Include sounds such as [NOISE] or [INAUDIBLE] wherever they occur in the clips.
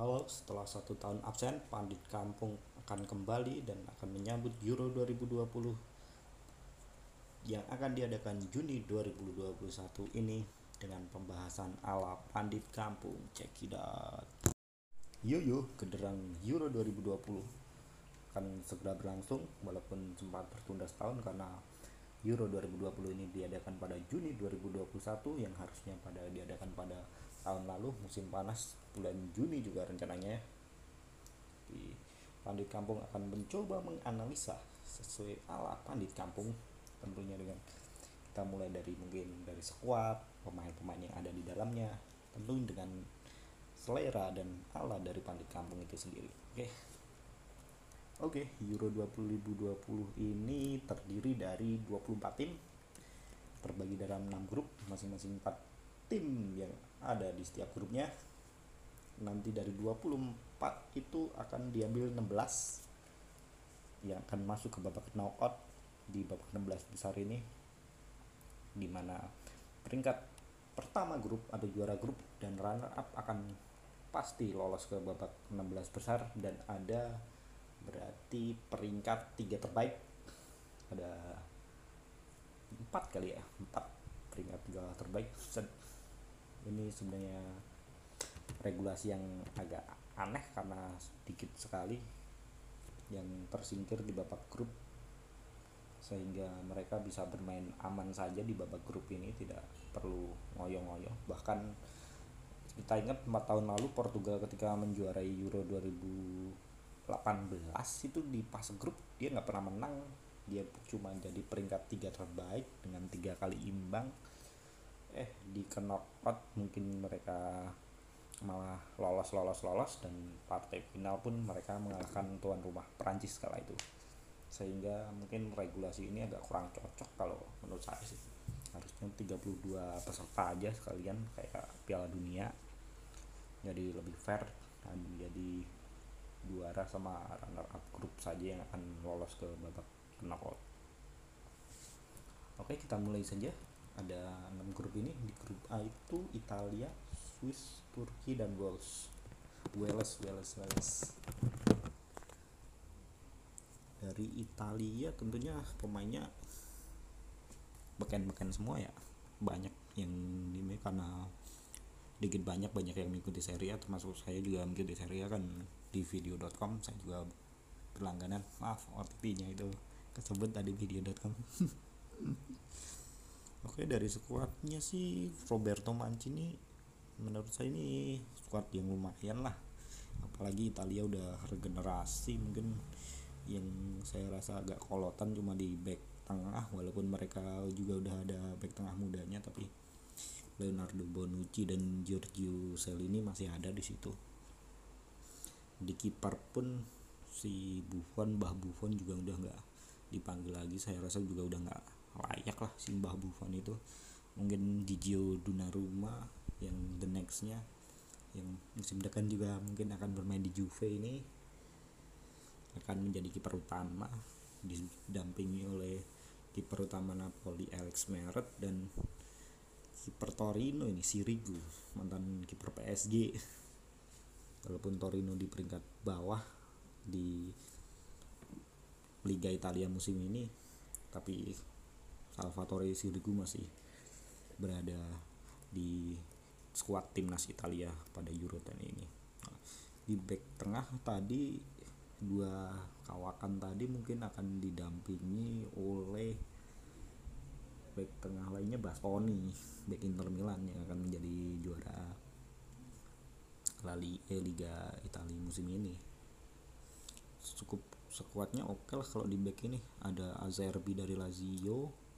Halo, setelah satu tahun absen, Pandit Kampung akan kembali dan akan menyambut Euro 2020 yang akan diadakan Juni 2021 ini dengan pembahasan ala Pandit Kampung. Check it out. Yo yo, genderang Euro 2020 akan segera berlangsung walaupun sempat tertunda setahun karena Euro 2020 ini diadakan pada Juni 2021 yang harusnya pada diadakan pada tahun lalu musim panas bulan Juni juga rencananya. Di Pandit Kampung akan mencoba menganalisa sesuai ala Pandit Kampung tentunya dengan kita mulai dari mungkin dari squad pemain-pemain yang ada di dalamnya tentu dengan selera dan ala dari Pandit Kampung itu sendiri. Oke. Oke Euro 2020 ini terdiri dari 24 tim terbagi dalam 6 grup masing-masing 4 tim yang ada di setiap grupnya. Nanti dari 24 itu akan diambil 16 yang akan masuk ke babak knockout di babak 16 besar ini di mana peringkat pertama grup atau juara grup dan runner up akan pasti lolos ke babak 16 besar dan ada berarti peringkat tiga terbaik. Ada empat kali ya empat peringkat tiga terbaik ini sebenarnya regulasi yang agak aneh karena sedikit sekali yang tersingkir di babak grup. Sehingga mereka bisa bermain aman saja di babak grup ini tidak perlu ngoyo-ngoyo. Bahkan kita ingat 4 tahun lalu Portugal ketika menjuarai Euro 2018 itu di fase grup dia nggak pernah menang. Dia cuma jadi peringkat tiga terbaik dengan tiga kali imbang eh di knockout mungkin mereka malah lolos lolos lolos dan partai final pun mereka mengalahkan tuan rumah Prancis kala itu. Sehingga mungkin regulasi ini agak kurang cocok kalau menurut saya sih. Harusnya 32 peserta aja sekalian kayak Piala Dunia. Jadi lebih fair dan jadi juara sama runner up grup saja yang akan lolos ke babak knockout oke kita mulai saja ada enam grup ini di grup A itu Italia, Swiss, Turki dan Wales. Wales, Wales, Wales. Dari Italia tentunya pemainnya beken-beken semua ya. Banyak yang ini karena dikit banyak banyak yang mengikuti seri A termasuk saya juga mengikuti seri A kan di video.com saya juga berlangganan maaf OTP nya itu kesebut tadi video.com [LAUGHS] Oke dari skuadnya sih Roberto Mancini menurut saya ini skuad yang lumayan lah. Apalagi Italia udah regenerasi mungkin. Yang saya rasa agak kolotan cuma di back tengah walaupun mereka juga udah ada back tengah mudanya tapi Leonardo Bonucci dan Giorgio Cellini masih ada di situ. Di kiper pun si Buffon Bah Buffon juga udah nggak dipanggil lagi. Saya rasa juga udah nggak layak lah si Mbah Buffon itu. Mungkin Gigio Donnarumma yang the nextnya. Yang musim depan juga mungkin akan bermain di Juve ini. Akan menjadi kiper utama didampingi oleh kiper utama Napoli Alex Meret dan kiper Torino ini Sirigu mantan kiper PSG walaupun Torino di peringkat bawah di Liga Italia musim ini tapi Salvatore Sirigu masih berada di skuad timnas Italia pada Euro dan ini. Di back tengah tadi dua kawakan tadi mungkin akan didampingi oleh back tengah lainnya Bastoni back Inter Milan yang akan menjadi juara Lali eh, Liga Italia musim ini. Cukup sekuatnya oke okay lah kalau di back ini. Ada Azerbi dari Lazio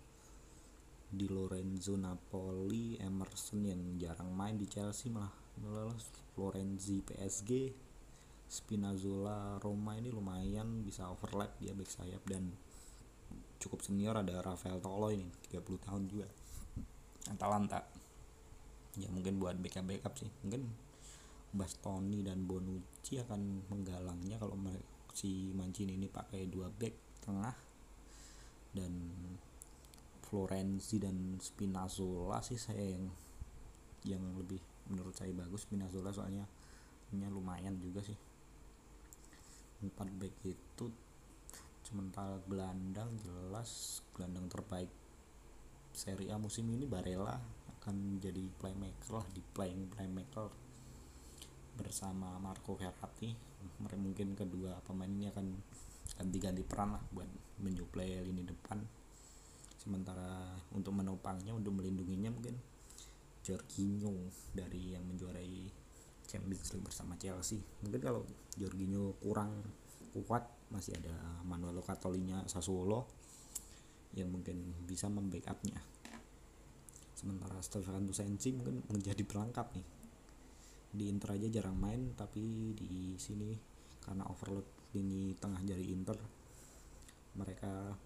di Lorenzo Napoli Emerson yang jarang main di Chelsea malah Florenzi PSG Spinazzola Roma ini lumayan bisa overlap dia back sayap dan cukup senior ada Rafael Tolo ini 30 tahun juga. Atalanta. Ya mungkin buat backup backup sih. Mungkin Bastoni dan Bonucci akan menggalangnya kalau si Mancini ini pakai dua back tengah dan Florenzi dan Spinazzola sih saya yang yang lebih menurut saya bagus. Spinazzola soalnya backnya lumayan juga sih. Empat back itu sementara gelandang jelas gelandang terbaik Serie A musim ini Barella akan jadi playmaker lah di playing playmaker bersama Marco Verratti. Mungkin kedua pemain ini akan ganti-ganti peran lah buat menyuplai lini depan sementara untuk menopangnya untuk melindunginya mungkin Jorginho dari yang menjuarai Champions League bersama Chelsea. Mungkin kalau Jorginho kurang kuat masih ada Manuel Locatelli-nya Sassuolo yang mungkin bisa membackupnya. Sementara Stefano Sensi mungkin menjadi pelengkap nih. Di Inter aja jarang main tapi di sini karena overload lini tengah jari Inter mereka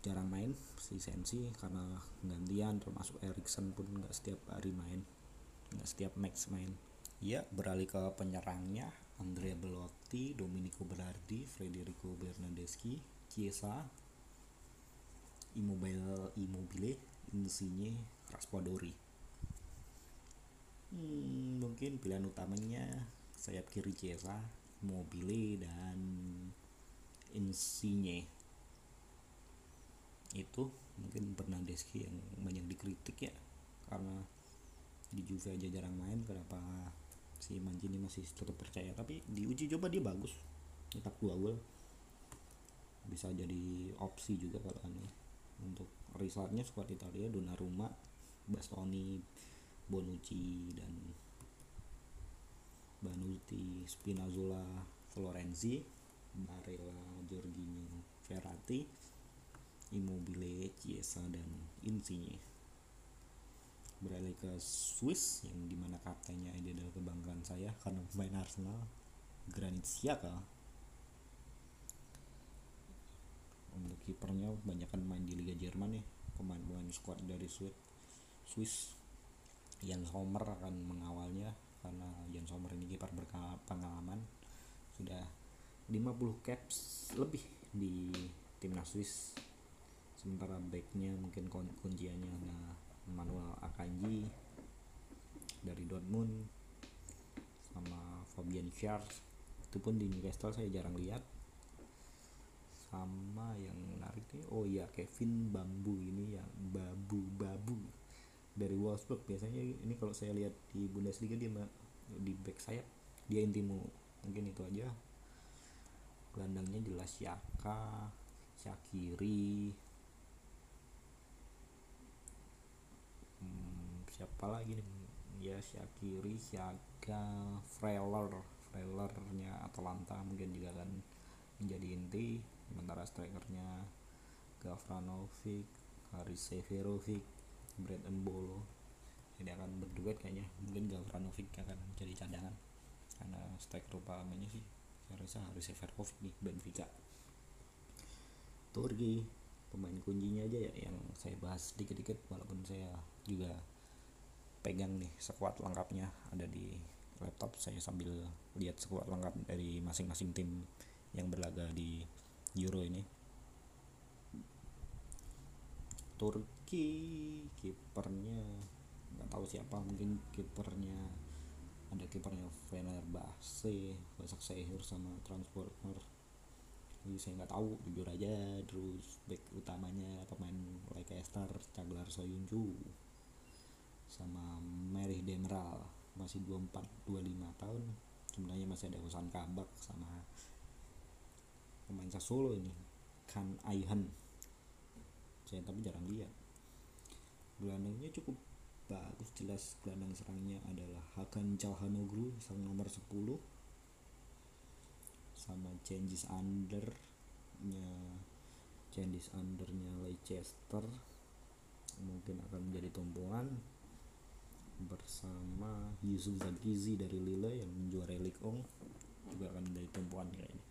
jarang main si Sensi karena gantian termasuk Erikson pun nggak setiap hari main nggak setiap match main ya beralih ke penyerangnya Andrea Belotti, Domenico Berardi, Federico Bernardeschi, Chiesa, Immobile, Immobile, Insigne, Raspadori. Hmm, mungkin pilihan utamanya sayap kiri Chiesa, Immobile dan Insigne. Itu mungkin Bernardeschi yang banyak dikritik ya karena di Juve aja jarang main kenapa si Mancini masih tetap percaya? Tapi di uji coba dia bagus cetak dua gol. Bisa jadi opsi juga kalau ini untuk resultnya squad Italia Donnarumma Bastoni Bonucci dan Banuti Spinazzola Florenzi Barella Jorginho Ferrati Immobile Chiesa dan Insigne. Beralih ke Swiss yang di mana kaptennya ini adalah kebanggaan saya karena pemain Arsenal Granit Xhaka. Untuk kipernya banyak kan main di Liga Jerman ya pemain-pemain squad dari Swiss Swiss. Jan Sommer akan mengawalnya karena Jan Sommer ini kiper berpengalaman sudah 50 caps lebih di timnas Swiss sementara backnya mungkin kunciannya nah Manuel Akanji dari Dortmund sama Fabian Schär itu pun di Newcastle saya jarang lihat. Sama yang menarik nih oh iya Kevin Bambu ini yang babu babu dari Wolfsburg. Biasanya ini kalau saya lihat di Bundesliga dia di back sayap dia intimu mungkin itu aja. Gelandangnya jelas Yaka Syakiri siapa lagi nih? Ya Syakiri Syaga Freller. Frellernya Atalanta mungkin juga akan menjadi inti. Sementara strikernya Gavranovic Haris Severovic Brad Embolo. Ini akan berduet kayaknya. Mungkin Gavranovic akan jadi cadangan. Karena striker utamanya sih. Saya rasa Haris Severovic nih Benfica. Turki pemain kuncinya aja ya yang saya bahas dikit-dikit walaupun saya juga pegang nih sekuat lengkapnya ada di laptop saya sambil lihat sekuat lengkap dari masing-masing tim yang berlaga di Euro ini. Turki kipernya nggak tahu siapa mungkin kipernya ada kipernya Fenerbahce Basak Sehir sama Transporter jadi saya nggak tahu jujur aja terus back utamanya pemain Leicester Caglar Soyuncu sama Merih Demiral masih 24 25 tahun. Sebenarnya masih ada Husan Kabak sama pemain Sassuolo ini Kan Aihan saya tapi jarang lihat. Gelandangnya cukup bagus jelas gelandang serangnya adalah Hakan Calhanoglu sang nomor 10 sama Cengiz Under nya Cengiz Undernya Leicester. Mungkin akan menjadi tumpuan bersama Yusuf Zakizi dari Lille yang menjuarai Ligue 1 juga akan menjadi tumpuan kayaknya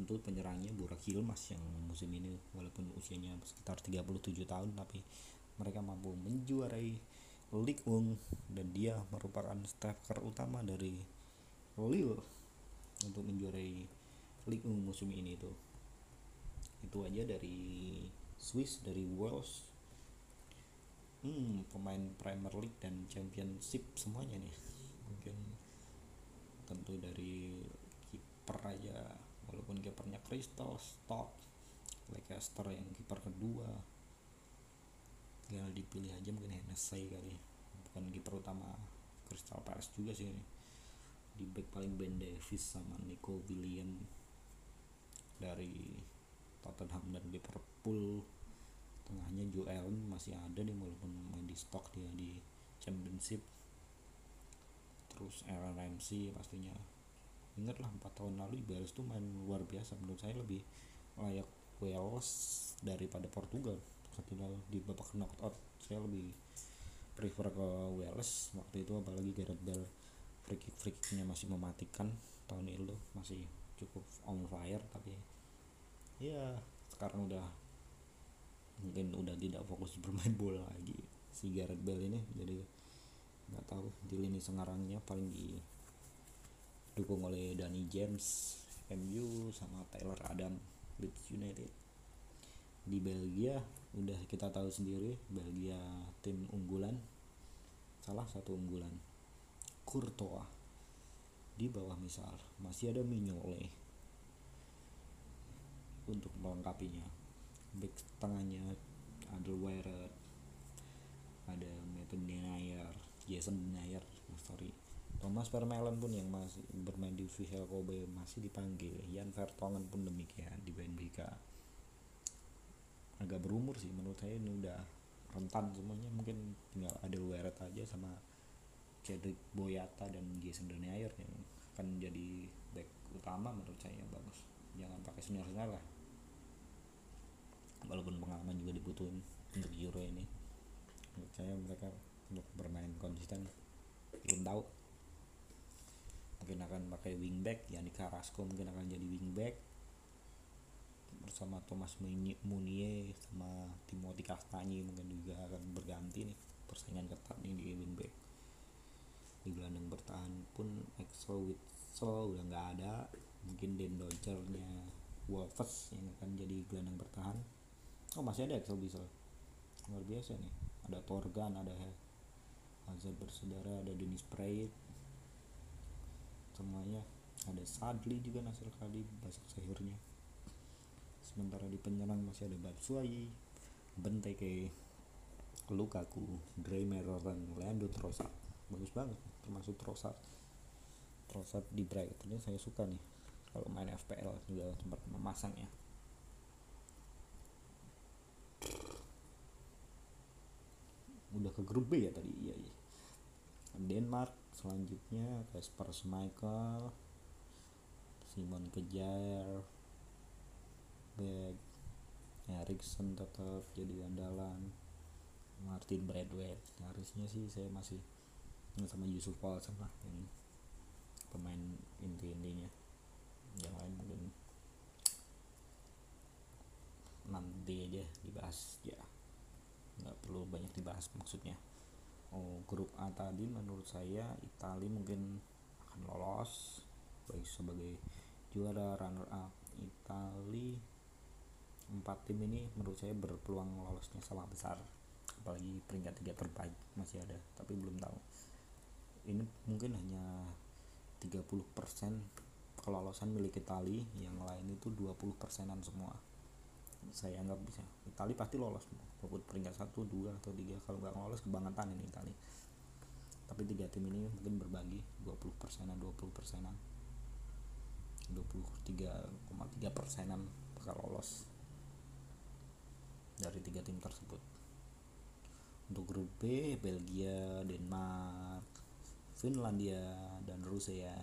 tentu penyerangnya Burak Hilmas yang musim ini walaupun usianya sekitar 37 tahun tapi mereka mampu menjuarai Ligue 1 dan dia merupakan striker utama dari Lille untuk menjuarai Ligue 1 musim ini itu. Itu aja dari Swiss dari Wales hmm, pemain Premier League dan Championship semuanya nih. Mungkin tentu dari kiper aja. Walaupun kipernya Crystal Stock Leicester yang kiper kedua. Tinggal dipilih aja mungkin Hennessy kali. Bukan kiper utama Crystal Palace juga sih di back paling Ben Davis sama Nico William dari Tottenham dan Liverpool tengahnya Joe Allen masih ada nih walaupun main di stok dia di championship. Terus Aaron Ramsey pastinya. Ingat lah 4 tahun lalu Ibares tuh main luar biasa. Menurut saya lebih layak Wales daripada Portugal. Ketika di babak knockout saya lebih prefer ke Wales. Waktu itu apalagi Gareth Bale free kick free masih mematikan. Tahun itu masih cukup on fire tapi ya sekarang udah mungkin udah tidak fokus bermain bola lagi. Si Gareth Bale ini jadi nggak tahu di lini sengarangnya paling didukung oleh Danny James MU sama Taylor Adam Leeds United. Di Belgia udah kita tahu sendiri Belgia tim unggulan salah satu unggulan Courtois. Di bawah misal masih ada Mignolet untuk melengkapinya back tengahnya Alderweireld ada Maitland Denayer Jason Denayer sorry. Thomas Vermaelen pun yang masih bermain di Vissel Kobe masih dipanggil. Jan Vertonghen pun demikian di Benfica. Agak berumur sih menurut saya ini udah rentan semuanya. Mungkin tinggal ada Weret aja sama Cedric Boyata dan Jason Denayer yang akan jadi back utama menurut saya bagus. Jangan pakai senior senior lah walaupun pengalaman juga dibutuhin untuk Euro ini. Menurut saya mereka untuk bermain konsisten belum tahu. Mungkin akan pakai wingback Yani Carrasco mungkin akan jadi wingback. Bersama Thomas Munier sama Timothy Castagne mungkin juga akan berganti nih persaingan ketat nih di wingback. Di gelandang bertahan pun Exo Witsel udah nggak ada. Mungkin Den Dodgernya Wolves yang akan jadi gelandang bertahan oh masih ada Axel Bissell luar biasa nih. Ada Torgan ada Hazard bersaudara ada Dennis Praet semuanya. Ada Sadli juga Nasir Khalid basak sayurnya sementara di penyerang masih ada Batshuayi Benteke Lukaku dan Leandro Trossard. Bagus banget termasuk Trossard. Trossard di Brighton. Saya suka nih kalau main FPL juga tempat memasang ya udah ke grup B ya tadi iya iya. Denmark selanjutnya Kasper Schmeichel Simon Kejar Beck Erikson tetap jadi andalan Martin Bradway harusnya sih saya masih sama Yusuf Paulsen lah yang pemain inti-intinya yang lain mungkin nanti aja dibahas ya nggak perlu banyak dibahas maksudnya. Oh grup A tadi menurut saya Itali mungkin akan lolos baik sebagai juara runner up. Itali empat tim ini menurut saya berpeluang lolosnya sama besar. Apalagi peringkat tiga terbaik masih ada tapi belum tahu. Ini mungkin hanya 30% kelolosan milik Itali yang lain itu 20 persenan semua saya anggap bisa. Itali pasti lolos. Walaupun peringkat satu dua atau tiga. Kalau nggak lolos kebangetan ini Itali. Tapi tiga tim ini mungkin berbagi 20 persenan 20 persenan. 23,3 persenan bakal lolos dari tiga tim tersebut. Untuk grup B Belgia Denmark Finlandia dan Rusia.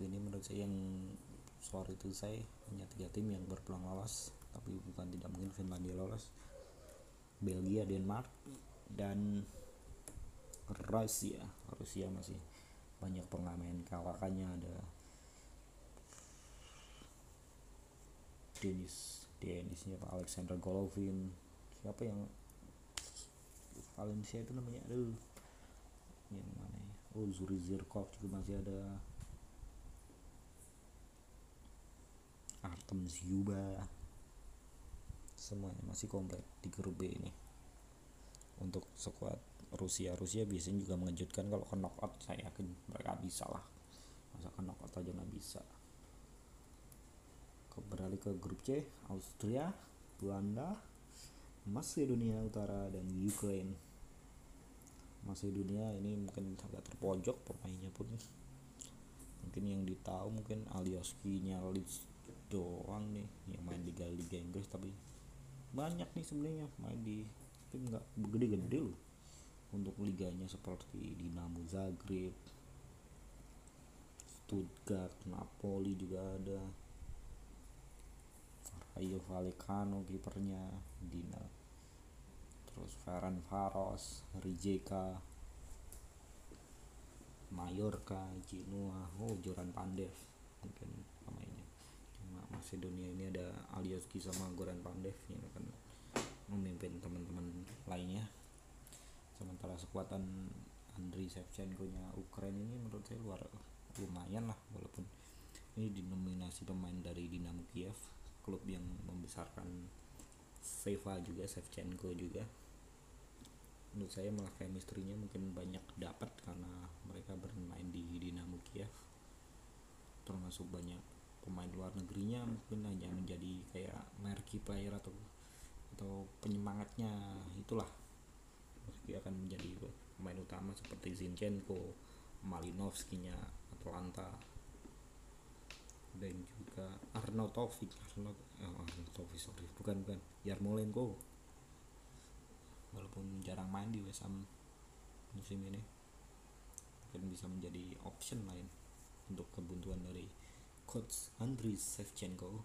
Ini menurut saya yang sorry itu saya hanya tiga tim yang berpeluang lolos tapi bukan tidak mungkin Finlandia lolos. Belgia Denmark dan Rusia. Rusia masih banyak pengamen kawakannya ada Denis Denisnya Pak Alexander Golovin. Siapa yang Valencia itu namanya? Aduh. Yang mana ya? Oh Zuri Zirkov juga masih ada. Artem Zyuba semuanya masih komplit di grup B ini. Untuk squad Rusia Rusia biasanya juga mengejutkan kalau ke knockout saya yakin mereka bisa lah. Masa ke knockout aja nggak bisa. Beralih ke grup C Austria Belanda Macedonia Utara dan Ukraine. Macedonia ini mungkin agak terpojok pemainnya pun. Mungkin yang ditahu mungkin Alioski Leeds doang nih yang main di Liga Inggris tapi banyak nih sebenarnya main di tapi nggak gede-gede loh. Untuk liganya seperti Dinamo Zagreb Stuttgart Napoli juga ada. Ayo Vallecano kipernya Dina terus Ferran Faros Rijeka Mallorca Genoa. Oh Joran Pandev mungkin Macedonia ini ada Alioski sama Goran Pandev yang akan memimpin teman-teman lainnya. Sementara sekuatan Andriy Shevchenko nya Ukraina ini menurut saya luar lumayan lah walaupun ini dinominasi pemain dari Dinamo Kiev klub yang membesarkan Seva juga Shevchenko juga. Menurut saya malah chemistry-nya mungkin banyak dapat karena mereka bermain di Dinamo Kiev termasuk banyak pemain luar negerinya mungkin hanya menjadi kayak marquee player atau atau penyemangatnya itulah. Meski akan menjadi pemain utama seperti Zinchenko Malinovskinya Atlanta dan juga Arnautovic Arnaut oh, Arnautovic sorry bukan bukan Yarmolenko. Walaupun jarang main di West Ham musim ini mungkin bisa menjadi option lain untuk kebuntuan dari coach Andriy Shevchenko.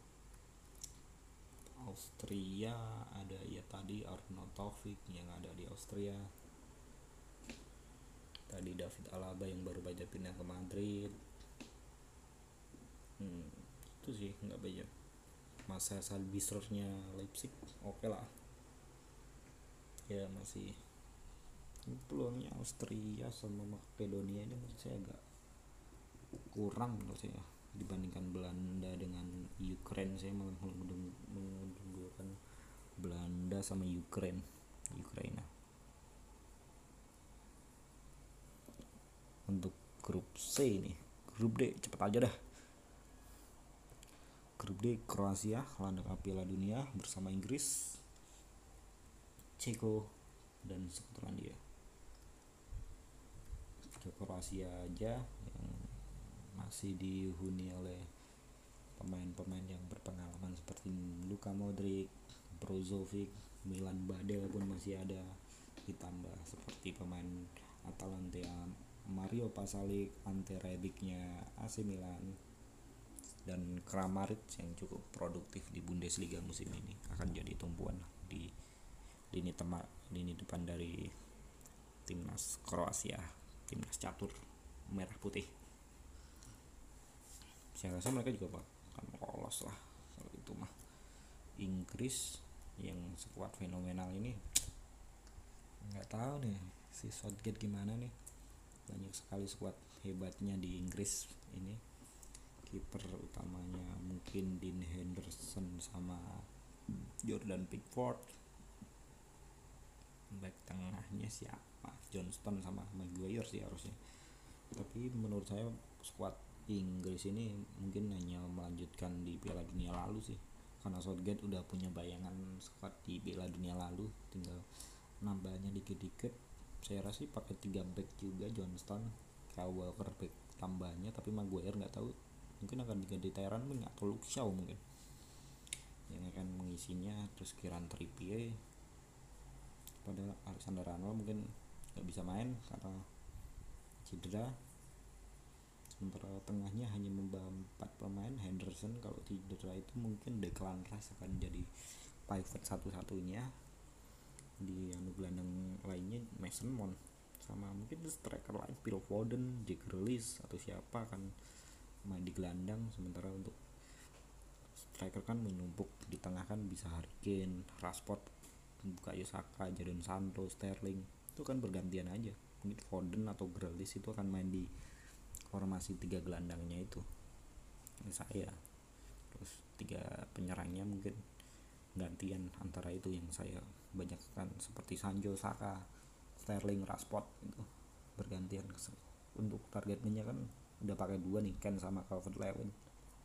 Austria ada ya tadi Arnautovic yang ada di Austria. Tadi David Alaba yang baru baca pindah ke Madrid. Hmm, itu sih nggak banyak masa Salbisernya Leipzig oke okay lah. Ya masih peluangnya Austria sama Makedonia ini menurut saya agak kurang menurut saya dibandingkan Belanda dengan Ukraine saya malah mengunggulkan Belanda sama Ukraine. Ukraina untuk grup C ini grup D cepet aja dah. Grup D Kroasia landak Piala Dunia bersama Inggris Ceko dan Skotlandia. Ke Kroasia aja yang masih dihuni oleh pemain-pemain yang berpengalaman seperti Luka Modric, Brozovic, Milan Badel pun masih ada. Ditambah seperti pemain Atalanta Mario Pasalic, Ante Rebicnya AC Milan dan Kramaric yang cukup produktif di Bundesliga musim ini. Akan jadi tumpuan di lini teman lini depan dari timnas Kroasia timnas catur merah putih saya rasa mereka juga akan lolos lah. Kalau itu mah. Inggris yang sekuat fenomenal ini nggak tahu nih si Southgate gimana nih. Banyak sekali sekuat hebatnya di Inggris ini. Kiper utamanya mungkin Dean Henderson sama Jordan Pickford. Back tengahnya siapa? Johnston sama Maguire sih harusnya. Tapi menurut saya squad Inggris ini mungkin hanya melanjutkan di Piala Dunia lalu sih. Karena Southgate udah punya bayangan squad di Piala Dunia lalu tinggal nambahnya dikit-dikit. Saya rasa sih pakai tiga back juga Johnston Kyle Walker back tambahnya tapi Maguire nggak tahu. Mungkin akan diganti Tyran mungkin atau Luke Shaw mungkin. Yang akan mengisinya terus Kiran Trippier. Pada Alexander Arnold mungkin nggak bisa main karena cedera sementara tengahnya hanya membawa empat pemain Henderson kalau cedera itu mungkin Declan Rice akan jadi pivot satu-satunya. Di anu gelandang lainnya Mason Mount sama mungkin striker lain Phil Foden, Jack atau siapa akan main di gelandang. Sementara untuk striker kan menumpuk di tengah kan bisa Harry Kane, Rashford, Bukayo Saka, Jadon Sancho, Sterling. Itu kan bergantian aja. Mungkin Foden atau Grealish itu akan main di formasi tiga gelandangnya itu. Saya. Terus tiga penyerangnya mungkin gantian antara itu yang saya banyakkan seperti Sanjo Saka Sterling Rashford itu bergantian untuk targetnya kan udah pakai dua nih Ken sama Calvert Lewin.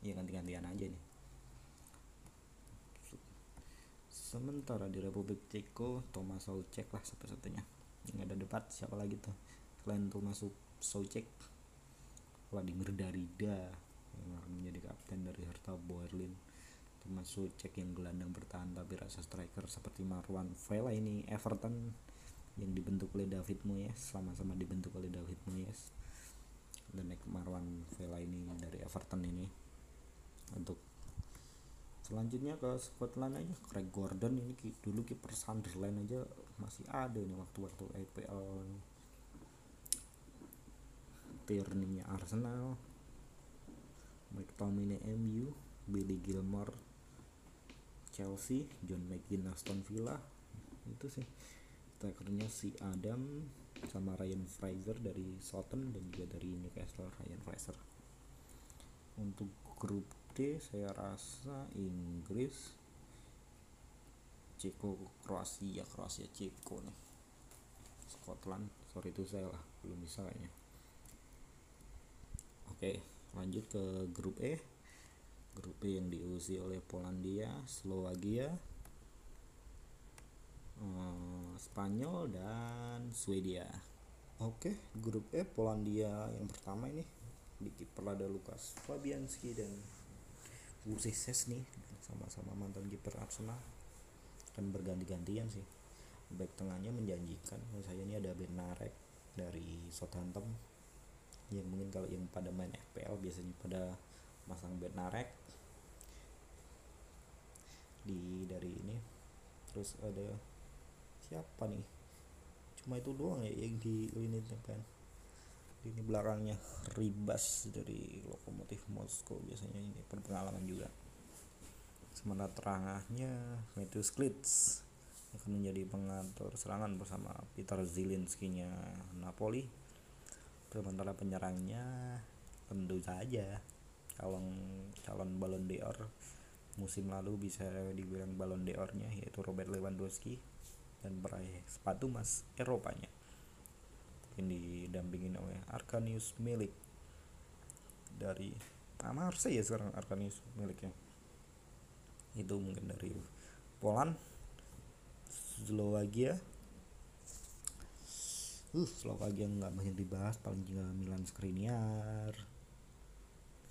Ya ganti-gantian aja nih. Sementara di Republik Ceko Thomas Soucek lah satu-satunya. Yang ada debat siapa lagi tuh? Selain Thomas Soucek Vladimir Darida yang menjadi kapten dari Hertha Berlin. Thomas Soucek yang gelandang bertahan tapi rasa striker seperti Marwan Vela ini Everton yang dibentuk oleh David Moyes sama-sama dibentuk oleh David Moyes. Dan Marwan Vela ini dari Everton ini. Untuk selanjutnya ke Scotland aja Craig Gordon ini dulu kiper Sunderland aja masih ada nih waktu-waktu EPL Tierney Arsenal McTominay MU Billy Gilmore Chelsea John McGinn Aston Villa. Itu sih. Strikernya si Adam sama Ryan Fraser dari Southampton dan juga dari Newcastle Ryan Fraser. Untuk grup D saya rasa Inggris Ceko Kroasia. Kroasia Ceko nih. Scotland. Sorry itu saya lah. Belum bisa kayaknya oke lanjut ke grup E. Grup E yang diusi oleh Polandia Slovakia eh, Spanyol dan Swedia. Oke grup E Polandia yang pertama ini. Di kiper ada Lukas Fabianski dan Wuseses nih sama-sama mantan kiper Arsenal. Kan berganti-gantian sih. Back tengahnya menjanjikan saya ini ada Benarek dari Southampton ya mungkin kalau yang pada main FPL biasanya pada masang Benarek di dari ini. Terus ada siapa nih? Cuma itu doang ya yang di lini depan. Ini belakangnya Ribas dari lokomotif Moskow biasanya ini berpengalaman juga. Sementara terangahnya Matthew Klitz akan menjadi pengatur serangan bersama Peter Zielinski nya Napoli sementara penyerangnya tentu saja. Calon calon Ballon d'Or musim lalu bisa dibilang Ballon d'Or-nya yaitu Robert Lewandowski dan peraih sepatu emas Eropanya. Ini didampingin oleh Arkanius Milik. Dari harusnya ya sekarang Arkanius Miliknya itu mungkin dari Poland Slovakia uh Slovakia nggak banyak dibahas paling juga Milan Skriniar.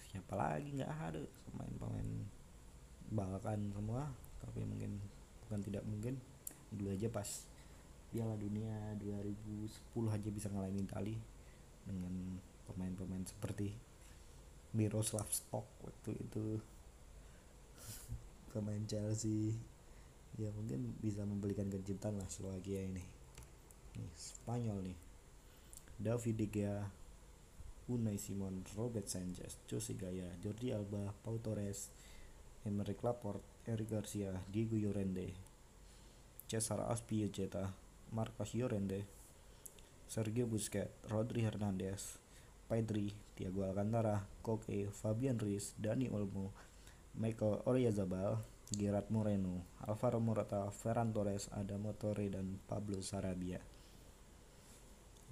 Siapa lagi? Nggak ada. Pemain-pemain Balkan semua. Tapi mungkin bukan tidak mungkin. Dulu aja pas Piala Dunia 2010 aja bisa ngalahin Itali dengan pemain-pemain seperti Miroslav Stok waktu itu. Pemain Chelsea. Ya mungkin bisa memberikan kejutan lah Slovakia ini nih Spanyol nih David De Gea Unai Simon Robert Sanchez Jose Gaya Jordi Alba Pau Torres Emerick Laporte Eric Garcia Diego Llorente Cesar Azpilicueta Marcos Llorente, Sergio Busquets, Rodri Hernandez, Pedri, Thiago Alcantara, Koke, Fabian Ruiz, Dani Olmo, Michael Oyarzabal, Gerard Moreno, Alvaro Morata, Ferran Torres, Adamo Torre, dan Pablo Sarabia.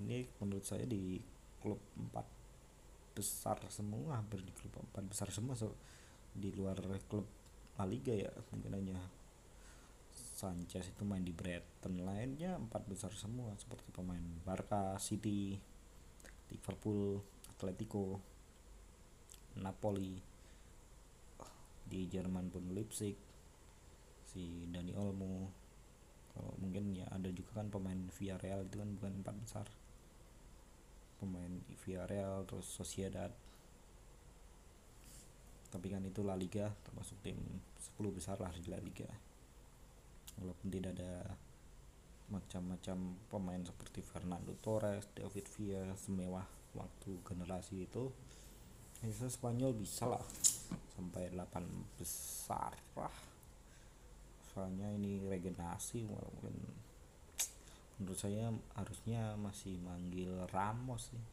Ini menurut saya di klub empat besar semua, hampir di klub empat besar semua so, di luar klub La Liga ya mungkin hanya Sanchez itu main di Brighton lainnya empat besar semua seperti pemain Barca, City, Liverpool, Atletico, Napoli, di Jerman pun Leipzig, si Dani Olmo, kalau mungkin ya ada juga kan pemain Villarreal itu kan bukan empat besar, pemain Villarreal terus Sociedad, tapi kan itu La Liga termasuk tim 10 besar lah di La Liga. Walaupun tidak ada macam-macam pemain seperti Fernando Torres, David Villa semewah waktu generasi itu bisa Spanyol bisa lah sampai 8 besar lah. Soalnya ini regenerasi walaupun menurut saya harusnya masih manggil Ramos sih.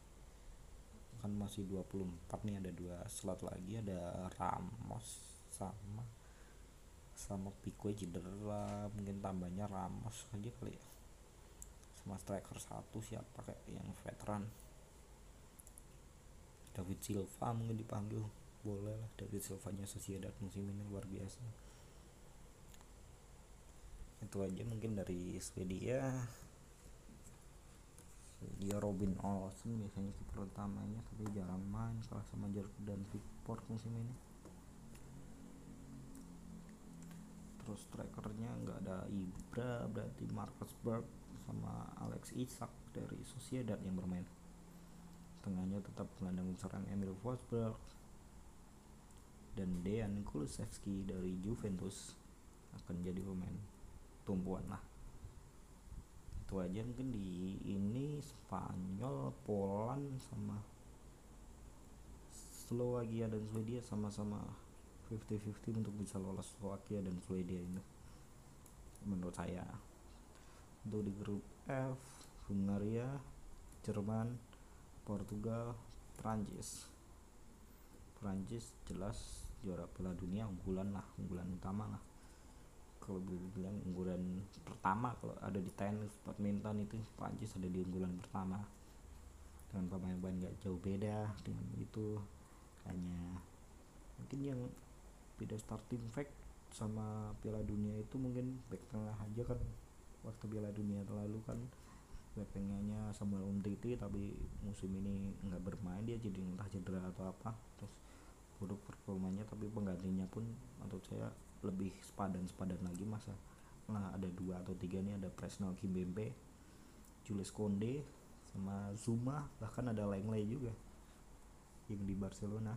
Kan masih 24 nih ada dua slot lagi ada Ramos sama sama Pique cedera mungkin tambahnya Ramos aja kali ya. Sama striker satu siapa kayak yang veteran. David Silva mungkin dipanggil boleh lah. David Silvanya Sociedad musim ini luar biasa. Itu aja mungkin dari Swedia dia Robin Olsen biasanya kiper utamanya tapi jarang main kalah sama Jordan Pickford musim ini. Terus strikernya nggak ada Ibra berarti Marcus Berg sama Alex Isak dari Sociedad yang bermain. Tengahnya tetap gelandang serang Emil Forsberg dan Dejan Kulusevski dari Juventus akan jadi pemain tumpuan lah itu aja mungkin di ini Spanyol Poland sama Slovakia dan Swedia sama-sama 50-50 untuk bisa lolos Slovakia dan Swedia ini menurut saya. Untuk di grup F Hungaria Jerman Portugal Prancis Prancis jelas juara Piala Dunia unggulan lah unggulan utama lah kalau bilang unggulan pertama kalau ada di tenis badminton itu Prancis ada di unggulan pertama. Dengan pemain-pemain nggak jauh beda dengan itu. Hanya mungkin yang beda starting fact sama Piala Dunia itu mungkin back tengah aja kan. Waktu Piala Dunia terlalu kan back tengahnya Samuel Umtiti tapi musim ini nggak bermain dia jadi entah cedera atau apa. Terus buruk performanya tapi penggantinya pun menurut saya lebih sepadan sepadan lagi masa? Nah ada dua atau tiga nih ada Presnel Kimbembe Jules Konde sama Zuma bahkan ada Langley juga yang di Barcelona.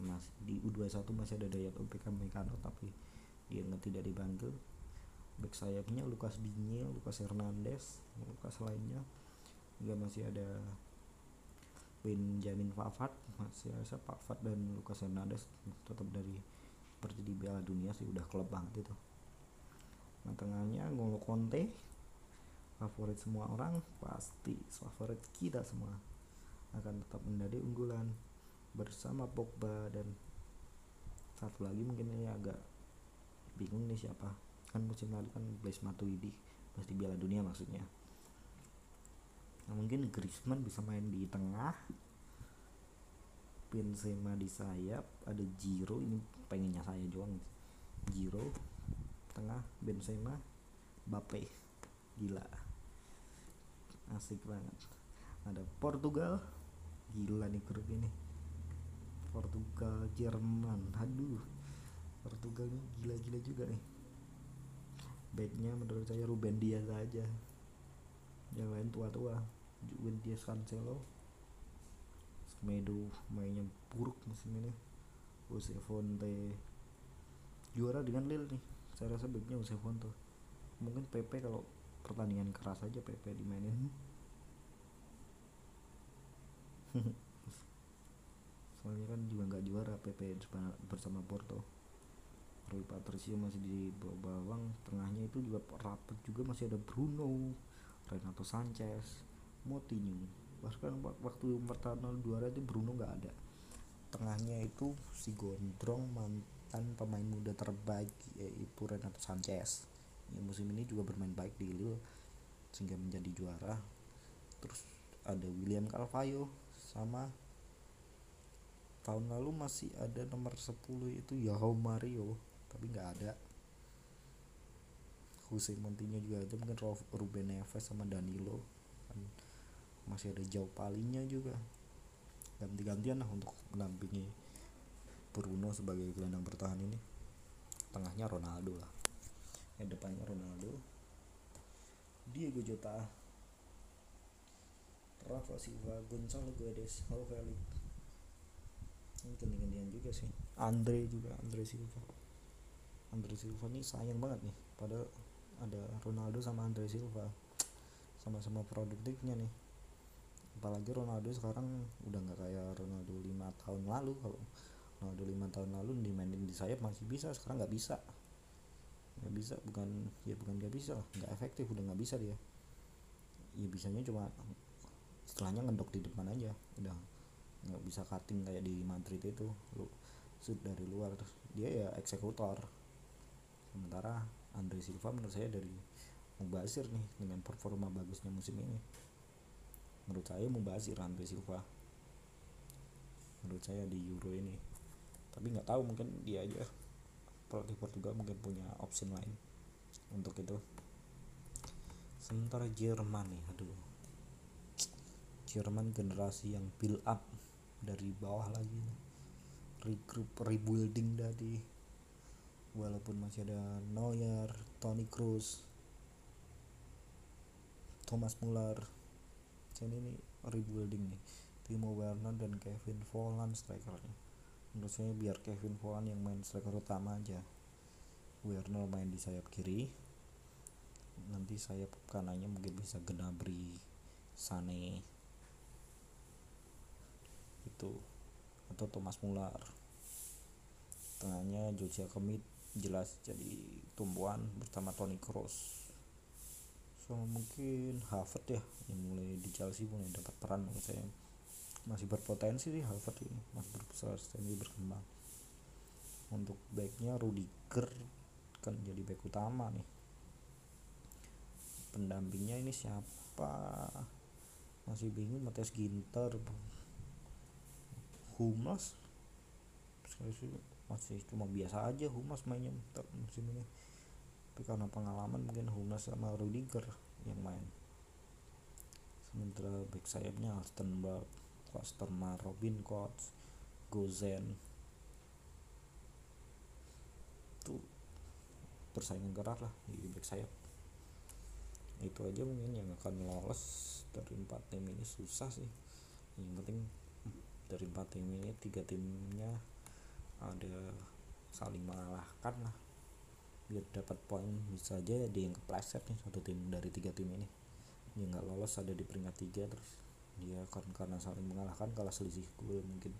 Masih di U21 masih ada Dayat UPK Mekano tapi dia tidak dibantu. Back sayapnya Lukas Digne, Lukas Hernandez, Lukas lainnya. Juga masih ada Benjamin Pavard masih ada Pavard dan Lukas Hernandez tetap dari seperti di Piala Dunia sih udah klub banget itu. Nah tengahnya Ngolo Conte favorit semua orang pasti favorit kita semua. Akan tetap menjadi unggulan bersama Pogba dan satu lagi mungkin ini agak bingung nih siapa. Kan musim lalu kan Blaise Matuidi pas di Piala Dunia maksudnya. Nah mungkin Griezmann bisa main di tengah. Benzema di sayap ada Giro ini pengennya saya doang Giro tengah Benzema Bape gila. Asik banget. Ada Portugal. Gila nih grup ini. Portugal Jerman. Aduh. Portugal ini gila-gila juga nih. Backnya menurut saya Ruben Dias aja. Yang lain tua-tua. Juven Dias Cancelo. Medo mainnya buruk musim ini Jose Fonte. Juara dengan Lille nih. Saya rasa baiknya Jose Fonte. Mungkin PP kalau pertandingan keras aja PP dimainin. [LAUGHS] Soalnya kan juga nggak juara PP bersama Porto. Rui Patricio masih di bawang. Tengahnya itu juga rapet juga. Masih ada Bruno Renato Sanchez Moutinho. Bahkan waktu pertama juara itu Bruno nggak ada tengahnya itu si Gondrong mantan pemain muda terbaik yaitu Renato Sanchez. Yang musim ini juga bermain baik di Lille sehingga menjadi juara. Terus ada William Carvalho sama tahun lalu masih ada nomor 10 itu Yahoo Mario tapi nggak ada. Jose Montinya juga ada mungkin Ruben Neves sama Danilo. Kan masih ada jauh palingnya juga ganti-gantian lah untuk mendampingi Bruno sebagai gelandang bertahan ini. Tengahnya Ronaldo lah. Yang depannya Ronaldo. Diego Jota. Rafa Silva Gonzalo Guedes Felix. Ini ganti-gantian juga sih. Andre juga Andre Silva. Andre Silva ini sayang banget nih. Padahal ada Ronaldo sama Andre Silva. Sama-sama produktifnya nih apalagi Ronaldo sekarang udah nggak kayak Ronaldo lima tahun lalu. Kalau Ronaldo lima tahun lalu dimainin di sayap masih bisa sekarang nggak bisa. Nggak bisa bukan ya bukan nggak bisa nggak efektif udah nggak bisa dia. Ya bisanya cuma setelahnya ngedok di depan aja udah. Nggak bisa cutting kayak di Madrid itu lu shoot dari luar dia ya eksekutor. Sementara Andre Silva menurut saya dari mubazir nih dengan performa bagusnya musim ini menurut saya mubazir Andre Silva menurut saya di Euro ini. Tapi nggak tahu mungkin dia aja. Pelatih Portugal mungkin punya opsi lain untuk itu. Sementara Jerman nih aduh. Jerman generasi yang build up dari bawah lagi. Regroup rebuilding dari walaupun masih ada Neuer, Toni Kroos, Thomas Muller ini nih rebuilding nih. Timo Werner dan Kevin Volland strikernya. Menurut saya biar Kevin Volland yang main striker utama aja. Werner main di sayap kiri. Nanti sayap kanannya mungkin bisa Gnabry Sane itu. Atau Thomas Muller. Tengahnya Joshua Kemit jelas jadi tumbuhan bersama Toni Kroos so mungkin Harvard ya yang mulai di Chelsea mulai dapat peran menurut saya. Masih berpotensi sih Harvard ini masih ini berkembang. Untuk backnya Rudiger kan jadi back utama nih. Pendampingnya ini siapa? Masih bingung Matias Ginter. Humas masih cuma biasa aja Humas mainnya musim ini tapi karena pengalaman mungkin Humas sama Rudiger yang main. Sementara back sayapnya Alstenberg Klosterma Robin Koch Gozen. Tuh persaingan keras lah di back sayap. Itu aja mungkin yang akan lolos dari empat tim ini. Susah sih. Yang penting dari empat tim ini tiga timnya ada saling mengalahkan lah biar dapat poin bisa aja dia yang kepleset nih satu tim dari tiga tim ini. Yang nggak lolos ada di peringkat tiga terus dia kan karena saling mengalahkan kalah selisih gol mungkin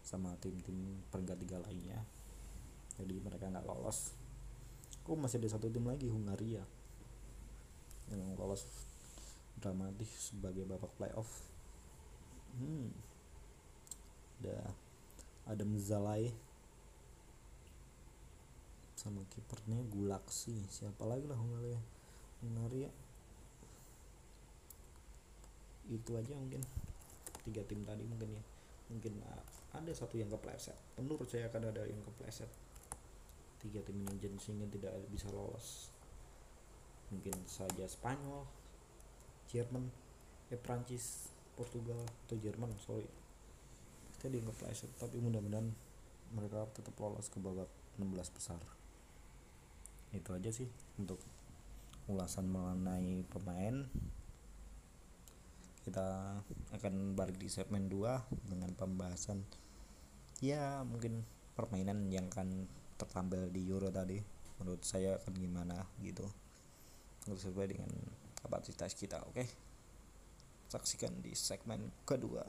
sama tim-tim peringkat tiga lainnya. Jadi mereka nggak lolos. Oh masih ada satu tim lagi? Hungaria. Yang lolos dramatis sebagai babak playoff. Hmm. Ada Adam Zalai sama kipernya Gulaksi siapa lagi lah Hungaria Hungaria itu aja mungkin. Tiga tim tadi mungkin ya. Mungkin uh, ada satu yang kepleset. Menurut saya akan ada yang kepleset. Tiga tim ini jenisnya tidak bisa lolos. Mungkin saja Spanyol Jerman eh Prancis Portugal atau Jerman sorry. Kita di kepleset tapi mudah-mudahan mereka tetap lolos ke babak 16 besar itu aja sih untuk ulasan mengenai pemain. Kita akan balik di segmen 2 dengan pembahasan ya mungkin permainan yang akan tertampil di Euro tadi. Menurut saya akan gimana gitu. Sesuai dengan kapasitas kita oke? Okay? saksikan di segmen kedua